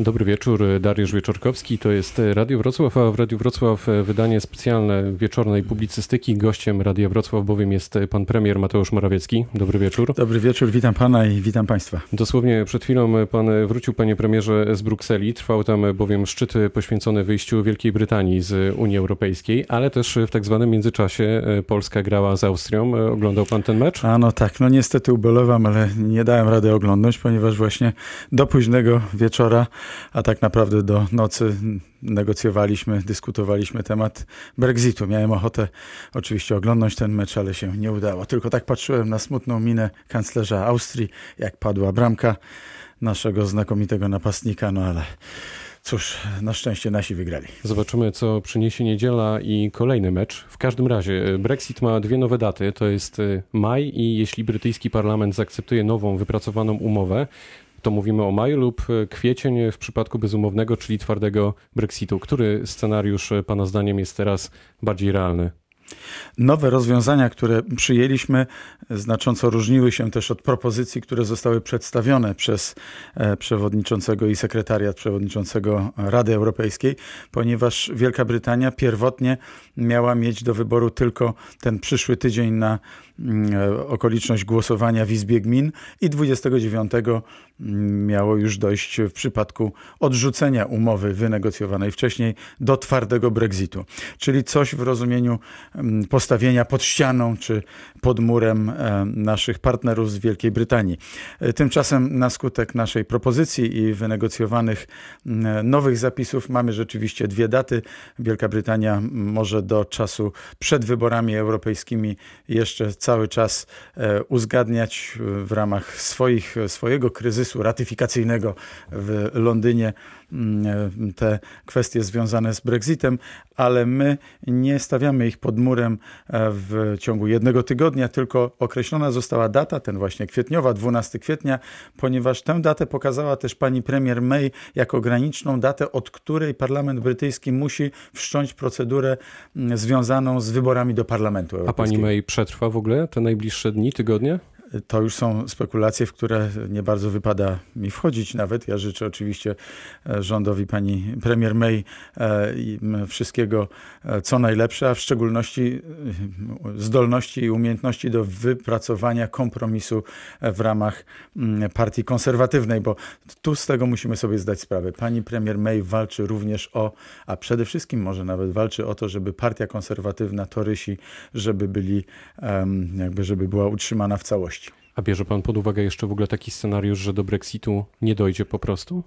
Dobry wieczór, Dariusz Wieczorkowski. To jest Radio Wrocław, a w Radiu Wrocław wydanie specjalne wieczornej publicystyki. Gościem Radia Wrocław bowiem jest pan premier Mateusz Morawiecki. Dobry wieczór. Dobry wieczór, witam pana i witam państwa. Dosłownie przed chwilą pan wrócił, panie premierze, z Brukseli. Trwał tam bowiem szczyt poświęcony wyjściu Wielkiej Brytanii z Unii Europejskiej, ale też w tak zwanym międzyczasie Polska grała z Austrią. Oglądał pan ten mecz? A no tak, no niestety ubelowam, ale nie dałem rady oglądnąć, ponieważ właśnie do późnego wieczora a tak naprawdę do nocy negocjowaliśmy, dyskutowaliśmy temat Brexitu. Miałem ochotę oczywiście oglądać ten mecz, ale się nie udało. Tylko tak patrzyłem na smutną minę kanclerza Austrii, jak padła bramka naszego znakomitego napastnika, no ale cóż, na szczęście nasi wygrali. Zobaczymy, co przyniesie niedziela i kolejny mecz. W każdym razie, Brexit ma dwie nowe daty. To jest y, maj i jeśli brytyjski parlament zaakceptuje nową, wypracowaną umowę, to mówimy o maju lub e, kwiecień w przypadku bezumownego, czyli twardego Brexitu. Który scenariusz e, Pana zdaniem jest teraz bardziej realny? Nowe rozwiązania, które przyjęliśmy, znacząco różniły się też od propozycji, które zostały przedstawione przez e, przewodniczącego i sekretariat przewodniczącego Rady Europejskiej, ponieważ Wielka Brytania pierwotnie miała mieć do wyboru tylko ten przyszły tydzień na okoliczność głosowania w Izbie Gmin i 29 mm, miało już dojść w przypadku odrzucenia umowy wynegocjowanej wcześniej do twardego Brexitu, czyli coś w rozumieniu mm, postawienia pod ścianą czy pod murem e, naszych partnerów z Wielkiej Brytanii. E, tymczasem na skutek naszej propozycji i wynegocjowanych nowych zapisów mamy rzeczywiście dwie daty. Wielka Brytania może do czasu przed wyborami europejskimi jeszcze cały czas e, uzgadniać w ramach swoich, swojego kryzysu ratyfikacyjnego w Londynie te kwestie związane z Brexitem, ale my nie stawiamy ich pod murem e, w ciągu jednego tygodnia, tylko określona została data, ten właśnie kwietniowa, 12 kwietnia, ponieważ tę datę pokazała też pani premier May jako graniczną datę, od której parlament brytyjski musi wszcząć procedurę mm, związaną z wyborami do Parlamentu Europejskiego. A pani May przetrwa w ogóle te najbliższe dni, tygodnie? To już są spekulacje, w które nie bardzo wypada mi wchodzić nawet. Ja życzę oczywiście e, rządowi pani premier May e, wszystkiego e, co najlepsze, a w szczególności zdolności i umiejętności do wypracowania kompromisu w ramach partii konserwatywnej, bo tu z tego musimy sobie zdać sprawę. Pani premier May walczy również o, a przede wszystkim może nawet walczy o to, żeby partia konserwatywna, torysi, żeby byli, jakby żeby była utrzymana w całości. A bierze pan pod uwagę jeszcze w ogóle taki scenariusz, że do Brexitu nie dojdzie po prostu?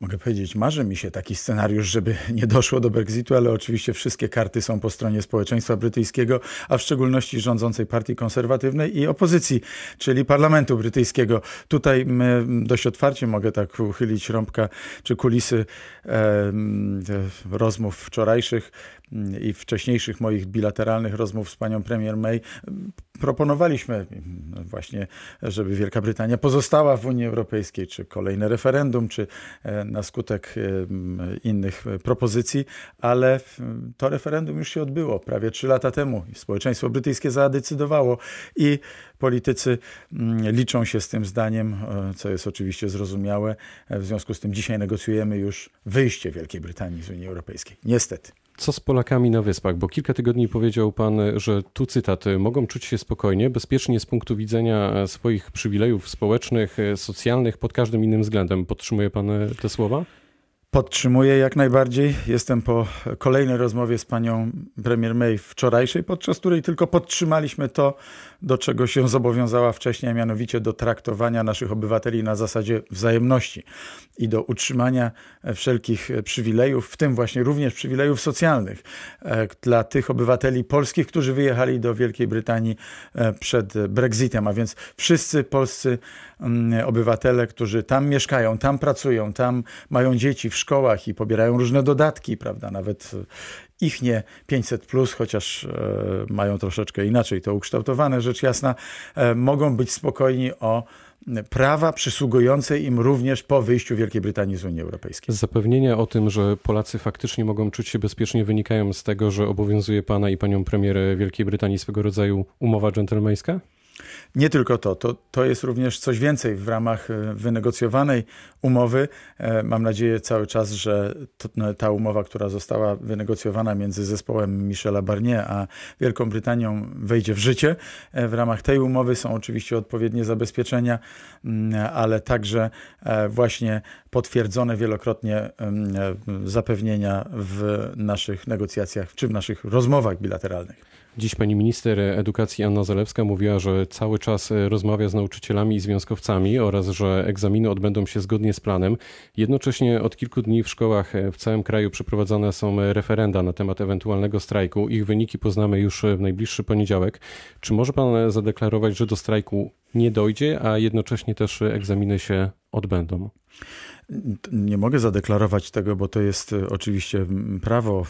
Mogę powiedzieć, marzy mi się taki scenariusz, żeby nie doszło do Brexitu, ale oczywiście wszystkie karty są po stronie społeczeństwa brytyjskiego, a w szczególności rządzącej partii konserwatywnej i opozycji, czyli parlamentu brytyjskiego. Tutaj my dość otwarcie mogę tak uchylić rąbka czy kulisy e, rozmów wczorajszych i wcześniejszych moich bilateralnych rozmów z panią premier May proponowaliśmy właśnie, żeby Wielka Brytania pozostała w Unii Europejskiej, czy kolejne referendum, czy na skutek e, innych propozycji, ale to referendum już się odbyło prawie trzy lata temu. Społeczeństwo brytyjskie zadecydowało i politycy liczą się z tym zdaniem, e, co jest oczywiście zrozumiałe. W związku z tym dzisiaj negocjujemy już wyjście Wielkiej Brytanii z Unii Europejskiej. Niestety. Co z Polakami na Wyspach? Bo kilka tygodni powiedział pan, że tu cytat, mogą czuć się spokojnie, bezpiecznie z punktu widzenia swoich przywilejów społecznych, socjalnych, pod każdym innym względem. Podtrzymuje pan te słowa? Podtrzymuję jak najbardziej. Jestem po kolejnej rozmowie z panią premier May wczorajszej, podczas której tylko podtrzymaliśmy to, do czego się zobowiązała wcześniej, a mianowicie do traktowania naszych obywateli na zasadzie wzajemności i do utrzymania wszelkich przywilejów, w tym właśnie również przywilejów socjalnych e, dla tych obywateli polskich, którzy wyjechali do Wielkiej Brytanii e, przed Brexitem, a więc wszyscy polscy mm, obywatele, którzy tam mieszkają, tam pracują, tam mają dzieci szkołach i pobierają różne dodatki, prawda, nawet ich nie 500, plus, chociaż e, mają troszeczkę inaczej to ukształtowane, rzecz jasna, e, mogą być spokojni o prawa przysługujące im również po wyjściu Wielkiej Brytanii z Unii Europejskiej. Zapewnienia o tym, że Polacy faktycznie mogą czuć się bezpiecznie wynikają z tego, że obowiązuje pana i panią premierę Wielkiej Brytanii swego rodzaju umowa dżentelmeńska? Nie tylko to, to, to jest również coś więcej w ramach e, wynegocjowanej umowy. E, mam nadzieję cały czas, że to, no, ta umowa, która została wynegocjowana między zespołem Michela Barnier a Wielką Brytanią wejdzie w życie. E, w ramach tej umowy są oczywiście odpowiednie zabezpieczenia, mm, ale także właśnie potwierdzone wielokrotnie zapewnienia w naszych negocjacjach czy w naszych rozmowach bilateralnych. Dziś pani minister edukacji Anna Zalewska mówiła, że cały czas rozmawia z nauczycielami i związkowcami oraz, że egzaminy odbędą się zgodnie z planem. Jednocześnie od kilku dni w szkołach w całym kraju przeprowadzane są referenda na temat ewentualnego strajku. Ich wyniki poznamy już w najbliższy poniedziałek. Czy może pan zadeklarować, że do strajku nie dojdzie, a jednocześnie też egzaminy się odbędą? Nie mogę zadeklarować tego, bo to jest e, oczywiście prawo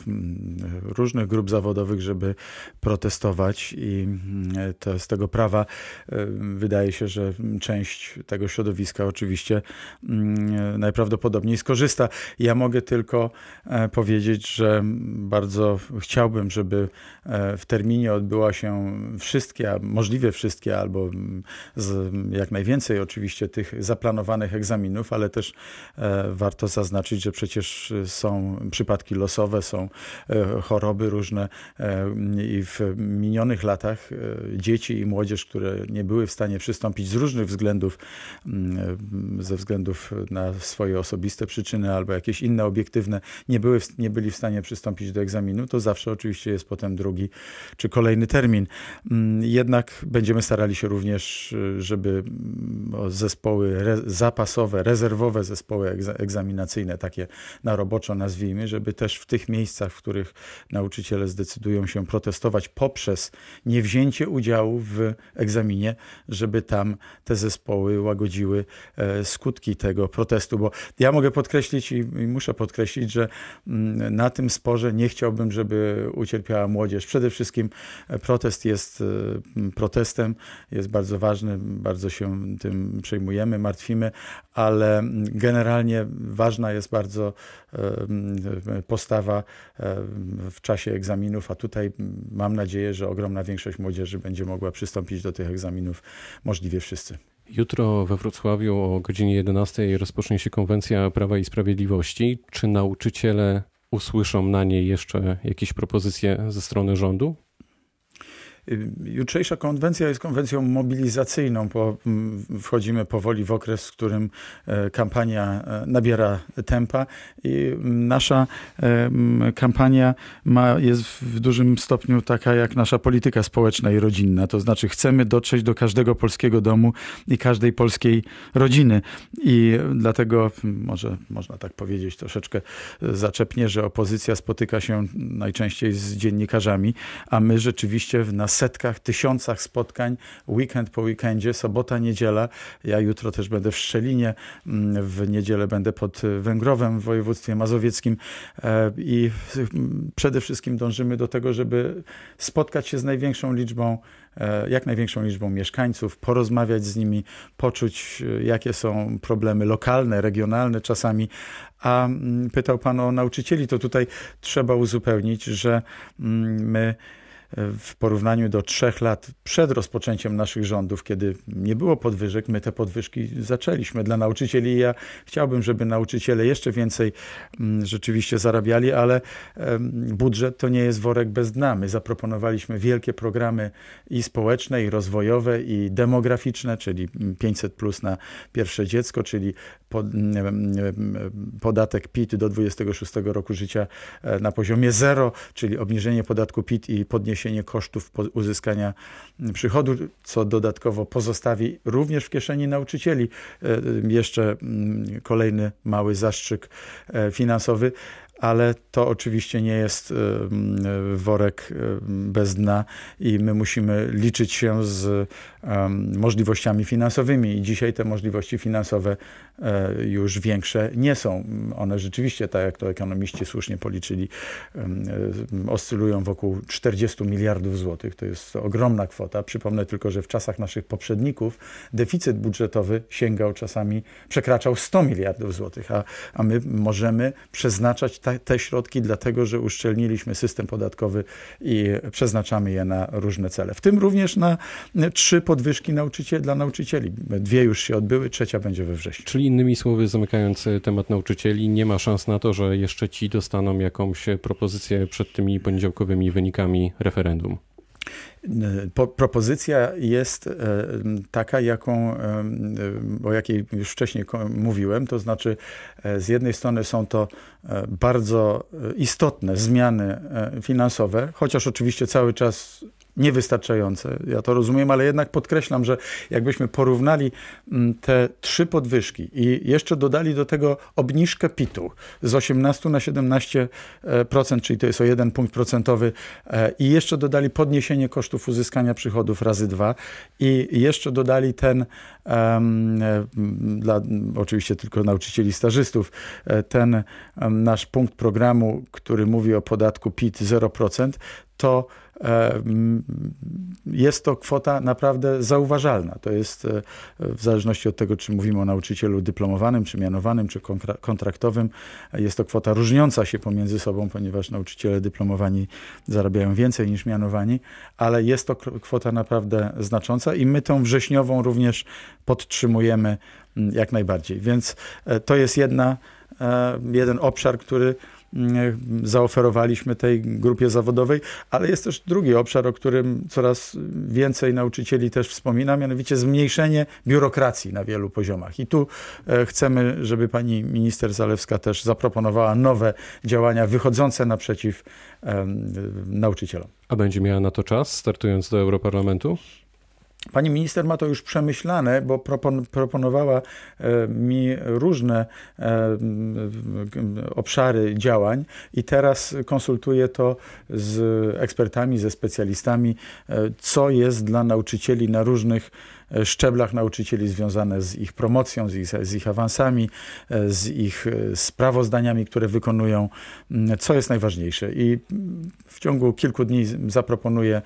różnych grup zawodowych, żeby protestować i to z tego prawa e, wydaje się, że część tego środowiska oczywiście najprawdopodobniej skorzysta. Ja mogę tylko e, powiedzieć, że bardzo chciałbym, żeby w terminie odbyła się wszystkie, możliwie wszystkie, albo jak najwięcej oczywiście tych zaplanowanych egzaminów, ale też E, warto zaznaczyć, że przecież są przypadki losowe, są e, choroby różne e, i w minionych latach dzieci i młodzież, które nie były w stanie przystąpić z różnych względów, mm, ze względów na swoje osobiste przyczyny albo jakieś inne obiektywne, nie, były, nie byli w stanie przystąpić do egzaminu, to zawsze oczywiście jest potem drugi czy kolejny termin. Mm, jednak będziemy starali się również, żeby mm, zespoły zapasowe, rezerwowe zespoły egzaminacyjne, takie na roboczo nazwijmy, żeby też w tych miejscach, w których nauczyciele zdecydują się protestować poprzez niewzięcie udziału w egzaminie, żeby tam te zespoły łagodziły e, skutki tego protestu. Bo ja mogę podkreślić i, muszę podkreślić, że mm, na tym sporze nie chciałbym, żeby ucierpiała młodzież. Przede wszystkim e, protest jest e, protestem, jest bardzo ważny, bardzo się tym przejmujemy, martwimy, ale generalnie ważna jest bardzo postawa w czasie egzaminów, a tutaj mam nadzieję, że ogromna większość młodzieży będzie mogła przystąpić do tych egzaminów, możliwie wszyscy. Jutro we Wrocławiu o godzinie 11 rozpocznie się konwencja Prawa i Sprawiedliwości. Czy nauczyciele usłyszą na niej jeszcze jakieś propozycje ze strony rządu? Jutrzejsza konwencja jest konwencją mobilizacyjną. Po, wchodzimy powoli w okres, w którym e, kampania e, nabiera tempa i nasza e, kampania ma, jest w dużym stopniu taka jak nasza polityka społeczna i rodzinna. To znaczy chcemy dotrzeć do każdego polskiego domu i każdej polskiej rodziny. I dlatego może można tak powiedzieć troszeczkę zaczepnie, że opozycja spotyka się najczęściej z dziennikarzami, a my rzeczywiście w nas setkach, tysiącach spotkań, weekend po weekendzie, sobota, niedziela. Ja jutro też będę w Szczelinie, mm, w niedzielę będę pod Węgrowem w województwie mazowieckim e, i przede wszystkim dążymy do tego, żeby spotkać się z największą liczbą e, jak największą liczbą mieszkańców, porozmawiać z nimi, poczuć, e, jakie są problemy lokalne, regionalne czasami. A mm, pytał Pan o nauczycieli, to tutaj trzeba uzupełnić, że mm, my w porównaniu do trzech lat przed rozpoczęciem naszych rządów, kiedy nie było podwyżek, my te podwyżki zaczęliśmy dla nauczycieli. Ja chciałbym, żeby nauczyciele jeszcze więcej mm, rzeczywiście zarabiali, ale budżet to nie jest worek bez dna. My zaproponowaliśmy wielkie programy i społeczne, i rozwojowe, i demograficzne, czyli 500 plus na pierwsze dziecko, czyli podatek PIT do 26 roku życia e, na poziomie zero, czyli obniżenie podatku PIT i podniesienie kosztów uzyskania przychodu, co dodatkowo pozostawi również w kieszeni nauczycieli. E, jeszcze kolejny mały zastrzyk e, finansowy ale to oczywiście nie jest worek bez dna i my musimy liczyć się z możliwościami finansowymi. I dzisiaj te możliwości finansowe e, już większe nie są. One rzeczywiście, tak jak to ekonomiści słusznie policzyli, e, oscylują wokół 40 miliardów złotych. To jest ogromna kwota. Przypomnę tylko, że w czasach naszych poprzedników deficyt budżetowy sięgał czasami, przekraczał 100 miliardów złotych, a, a my możemy przeznaczać tak te, środki, dlatego że uszczelniliśmy system podatkowy i przeznaczamy je na różne cele. W tym również na trzy podwyżki nauczycieli, dla nauczycieli. Dwie już się odbyły, trzecia będzie we wrześniu. Czyli innymi słowy, zamykając temat nauczycieli, nie ma szans na to, że jeszcze ci dostaną jakąś propozycję przed tymi poniedziałkowymi wynikami referendum. Po, propozycja jest e, taka, jaką, e, o jakiej już wcześniej mówiłem, to znaczy e, z jednej strony są to bardzo istotne zmiany finansowe, chociaż oczywiście cały czas niewystarczające. Ja to rozumiem, ale jednak podkreślam, że jakbyśmy porównali mm, te trzy podwyżki i jeszcze dodali do tego obniżkę PIT-u z 18 na 17%, czyli to jest o jeden punkt procentowy e, i jeszcze dodali podniesienie kosztów uzyskania przychodów razy dwa i jeszcze dodali ten dla oczywiście tylko nauczycieli stażystów, e, ten nasz punkt programu, który mówi o podatku PIT 0%, to E, jest to kwota naprawdę zauważalna. To jest e, w zależności od tego, czy mówimy o nauczycielu dyplomowanym, czy mianowanym, czy kontraktowym, jest to kwota różniąca się pomiędzy sobą, ponieważ nauczyciele dyplomowani zarabiają więcej niż mianowani, ale jest to kwota naprawdę znacząca i my tą wrześniową również podtrzymujemy jak najbardziej. Więc e, to jest jedna, jeden obszar, który zaoferowaliśmy tej grupie zawodowej, ale jest też drugi obszar, o którym coraz więcej nauczycieli też wspomina, mianowicie zmniejszenie biurokracji na wielu poziomach. I tu e, chcemy, żeby pani minister Zalewska też zaproponowała nowe działania wychodzące naprzeciw nauczycielom. A będzie miała na to czas, startując do Europarlamentu? Pani minister ma to już przemyślane, bo propon proponowała e, mi różne e, obszary działań i teraz konsultuję to z ekspertami, ze specjalistami, e, co jest dla nauczycieli na różnych szczeblach nauczycieli związane z ich promocją, z ich, z ich awansami, z ich sprawozdaniami, które wykonują, co jest najważniejsze. I w ciągu kilku dni zaproponuję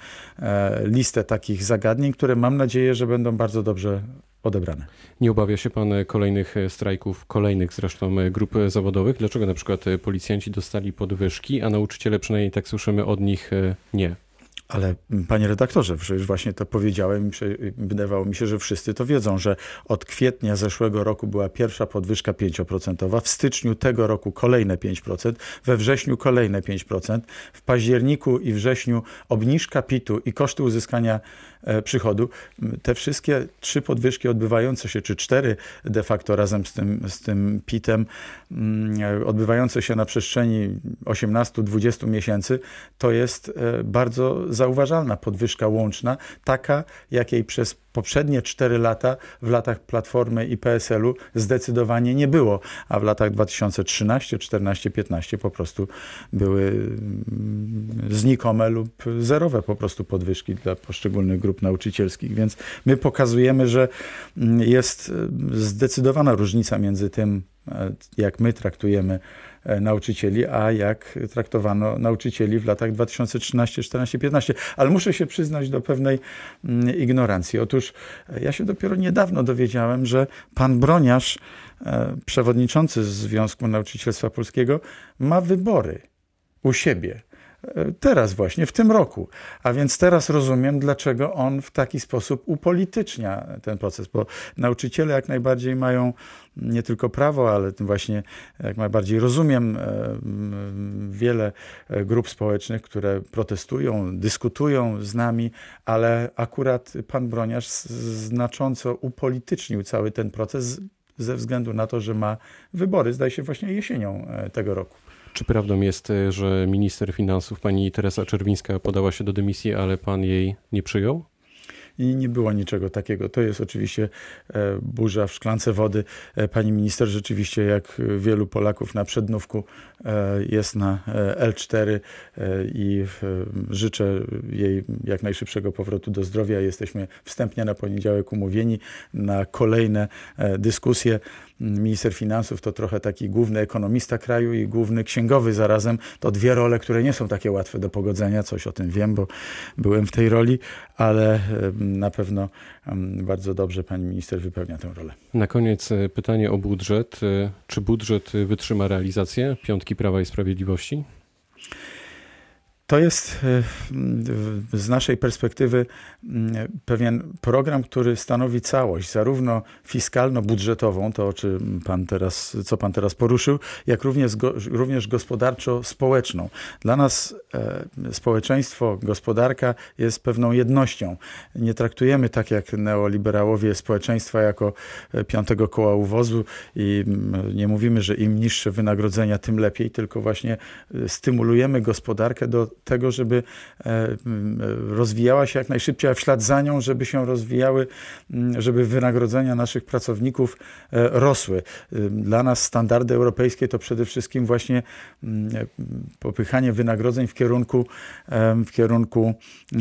listę takich zagadnień, które mam nadzieję, że będą bardzo dobrze odebrane. Nie obawia się pan kolejnych strajków, kolejnych zresztą grup zawodowych? Dlaczego na przykład policjanci dostali podwyżki, a nauczyciele przynajmniej tak słyszymy od nich nie? Ale panie redaktorze, przecież właśnie to powiedziałem i wydawało mi się, że wszyscy to wiedzą, że od kwietnia zeszłego roku była pierwsza podwyżka 5%, w styczniu tego roku kolejne 5%, we wrześniu kolejne 5%, w październiku i wrześniu obniżka PIT-u i koszty uzyskania przychodu. Te wszystkie trzy podwyżki odbywające się, czy cztery de facto razem z tym, z tym PIT-em, mm, odbywające się na przestrzeni 18-20 miesięcy, to jest e, bardzo zauważalna podwyżka łączna, taka jakiej przez poprzednie 4 lata w latach Platformy i PSL-u zdecydowanie nie było, a w latach 2013, 14, 15 po prostu były mm, znikome lub zerowe po prostu podwyżki dla poszczególnych grup nauczycielskich. Więc my pokazujemy, że mm, jest zdecydowana różnica między tym, e, jak my traktujemy nauczycieli, a jak traktowano nauczycieli w latach 2013, 14, 15. Ale muszę się przyznać do pewnej mm, ignorancji. Otóż e, ja się dopiero niedawno dowiedziałem, że pan Broniarz, e, przewodniczący Związku Nauczycielstwa Polskiego, ma wybory u siebie teraz właśnie, w tym roku. A więc teraz rozumiem, dlaczego on w taki sposób upolitycznia ten proces, bo nauczyciele jak najbardziej mają nie tylko prawo, ale właśnie jak najbardziej rozumiem e, wiele grup społecznych, które protestują, dyskutują z nami, ale akurat pan Broniarz znacząco upolitycznił cały ten proces ze względu na to, że ma wybory, zdaje się właśnie jesienią e, tego roku. Czy prawdą jest, że minister finansów pani Teresa Czerwińska podała się do dymisji, ale pan jej nie przyjął? I nie było niczego takiego. To jest oczywiście e, burza w szklance wody. E, pani minister rzeczywiście, jak wielu Polaków na przednówku, e, jest na L4 i życzę jej jak najszybszego powrotu do zdrowia. Jesteśmy wstępnie na poniedziałek umówieni na kolejne dyskusje minister finansów to trochę taki główny ekonomista kraju i główny księgowy zarazem. To dwie role, które nie są takie łatwe do pogodzenia, coś o tym wiem, bo byłem w tej roli, ale na pewno bardzo dobrze pani minister wypełnia tę rolę. Na koniec pytanie o budżet. Czy budżet wytrzyma realizację piątki Prawa i Sprawiedliwości? To jest e, z naszej perspektywy pewien program, który stanowi całość, zarówno fiskalno-budżetową, to o czym pan teraz, co pan teraz poruszył, jak również, również gospodarczo-społeczną. Dla nas e, społeczeństwo, gospodarka jest pewną jednością. Nie traktujemy tak jak neoliberałowie społeczeństwa jako e, piątego koła uwozu i nie mówimy, że im niższe wynagrodzenia, tym lepiej, tylko właśnie stymulujemy gospodarkę do tego, żeby e, rozwijała się jak najszybciej, a w ślad za nią, żeby się rozwijały, żeby wynagrodzenia naszych pracowników e, rosły. Dla nas standardy europejskie to przede wszystkim właśnie popychanie wynagrodzeń w kierunku, w kierunku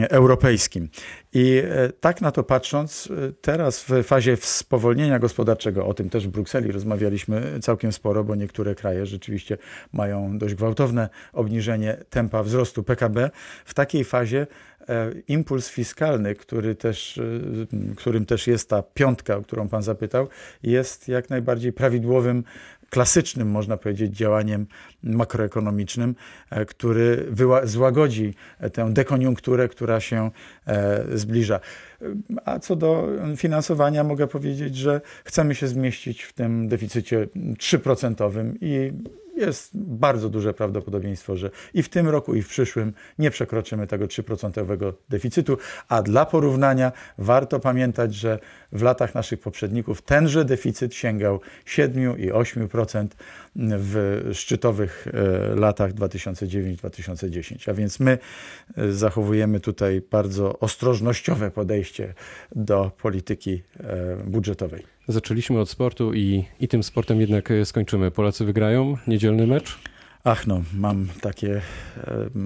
europejskim. I e, tak na to patrząc, teraz w fazie spowolnienia gospodarczego, o tym też w Brukseli rozmawialiśmy całkiem sporo, bo niektóre kraje rzeczywiście mają dość gwałtowne obniżenie tempa wzrostu PKB. W takiej fazie e, impuls fiskalny, który też, e, którym też jest ta piątka, o którą Pan zapytał, jest jak najbardziej prawidłowym klasycznym, można powiedzieć, działaniem makroekonomicznym, e, który złagodzi tę dekoniunkturę, która się zbliża. A co do finansowania, mogę powiedzieć, że chcemy się zmieścić w tym deficycie 3% i jest bardzo duże prawdopodobieństwo, że i w tym roku, i w przyszłym nie przekroczymy tego 3% deficytu. A dla porównania warto pamiętać, że w latach naszych poprzedników tenże deficyt sięgał 7 i 8% w szczytowych e, latach 2009-2010. A więc my e, zachowujemy tutaj bardzo ostrożnościowe podejście do polityki e, budżetowej. Zaczęliśmy od sportu i, i tym sportem jednak skończymy. Polacy wygrają niedzielny mecz? Ach no, mam takie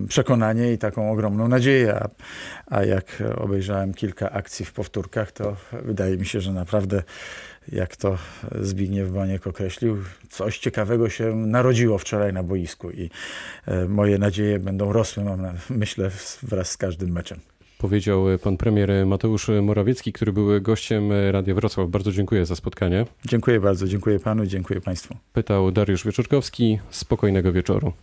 przekonanie i taką ogromną nadzieję, a, a jak obejrzałem kilka akcji w powtórkach, to wydaje mi się, że naprawdę, jak to Zbigniew Boniek określił, coś ciekawego się narodziło wczoraj na boisku i e, moje nadzieje będą rosły, mam na, myślę, wraz z każdym meczem. Powiedział pan premier Mateusz Morawiecki, który był gościem Radia Wrocław. Bardzo dziękuję za spotkanie. Dziękuję bardzo, dziękuję panu dziękuję państwu. Pytał Dariusz Wieczorkowski. Spokojnego wieczoru.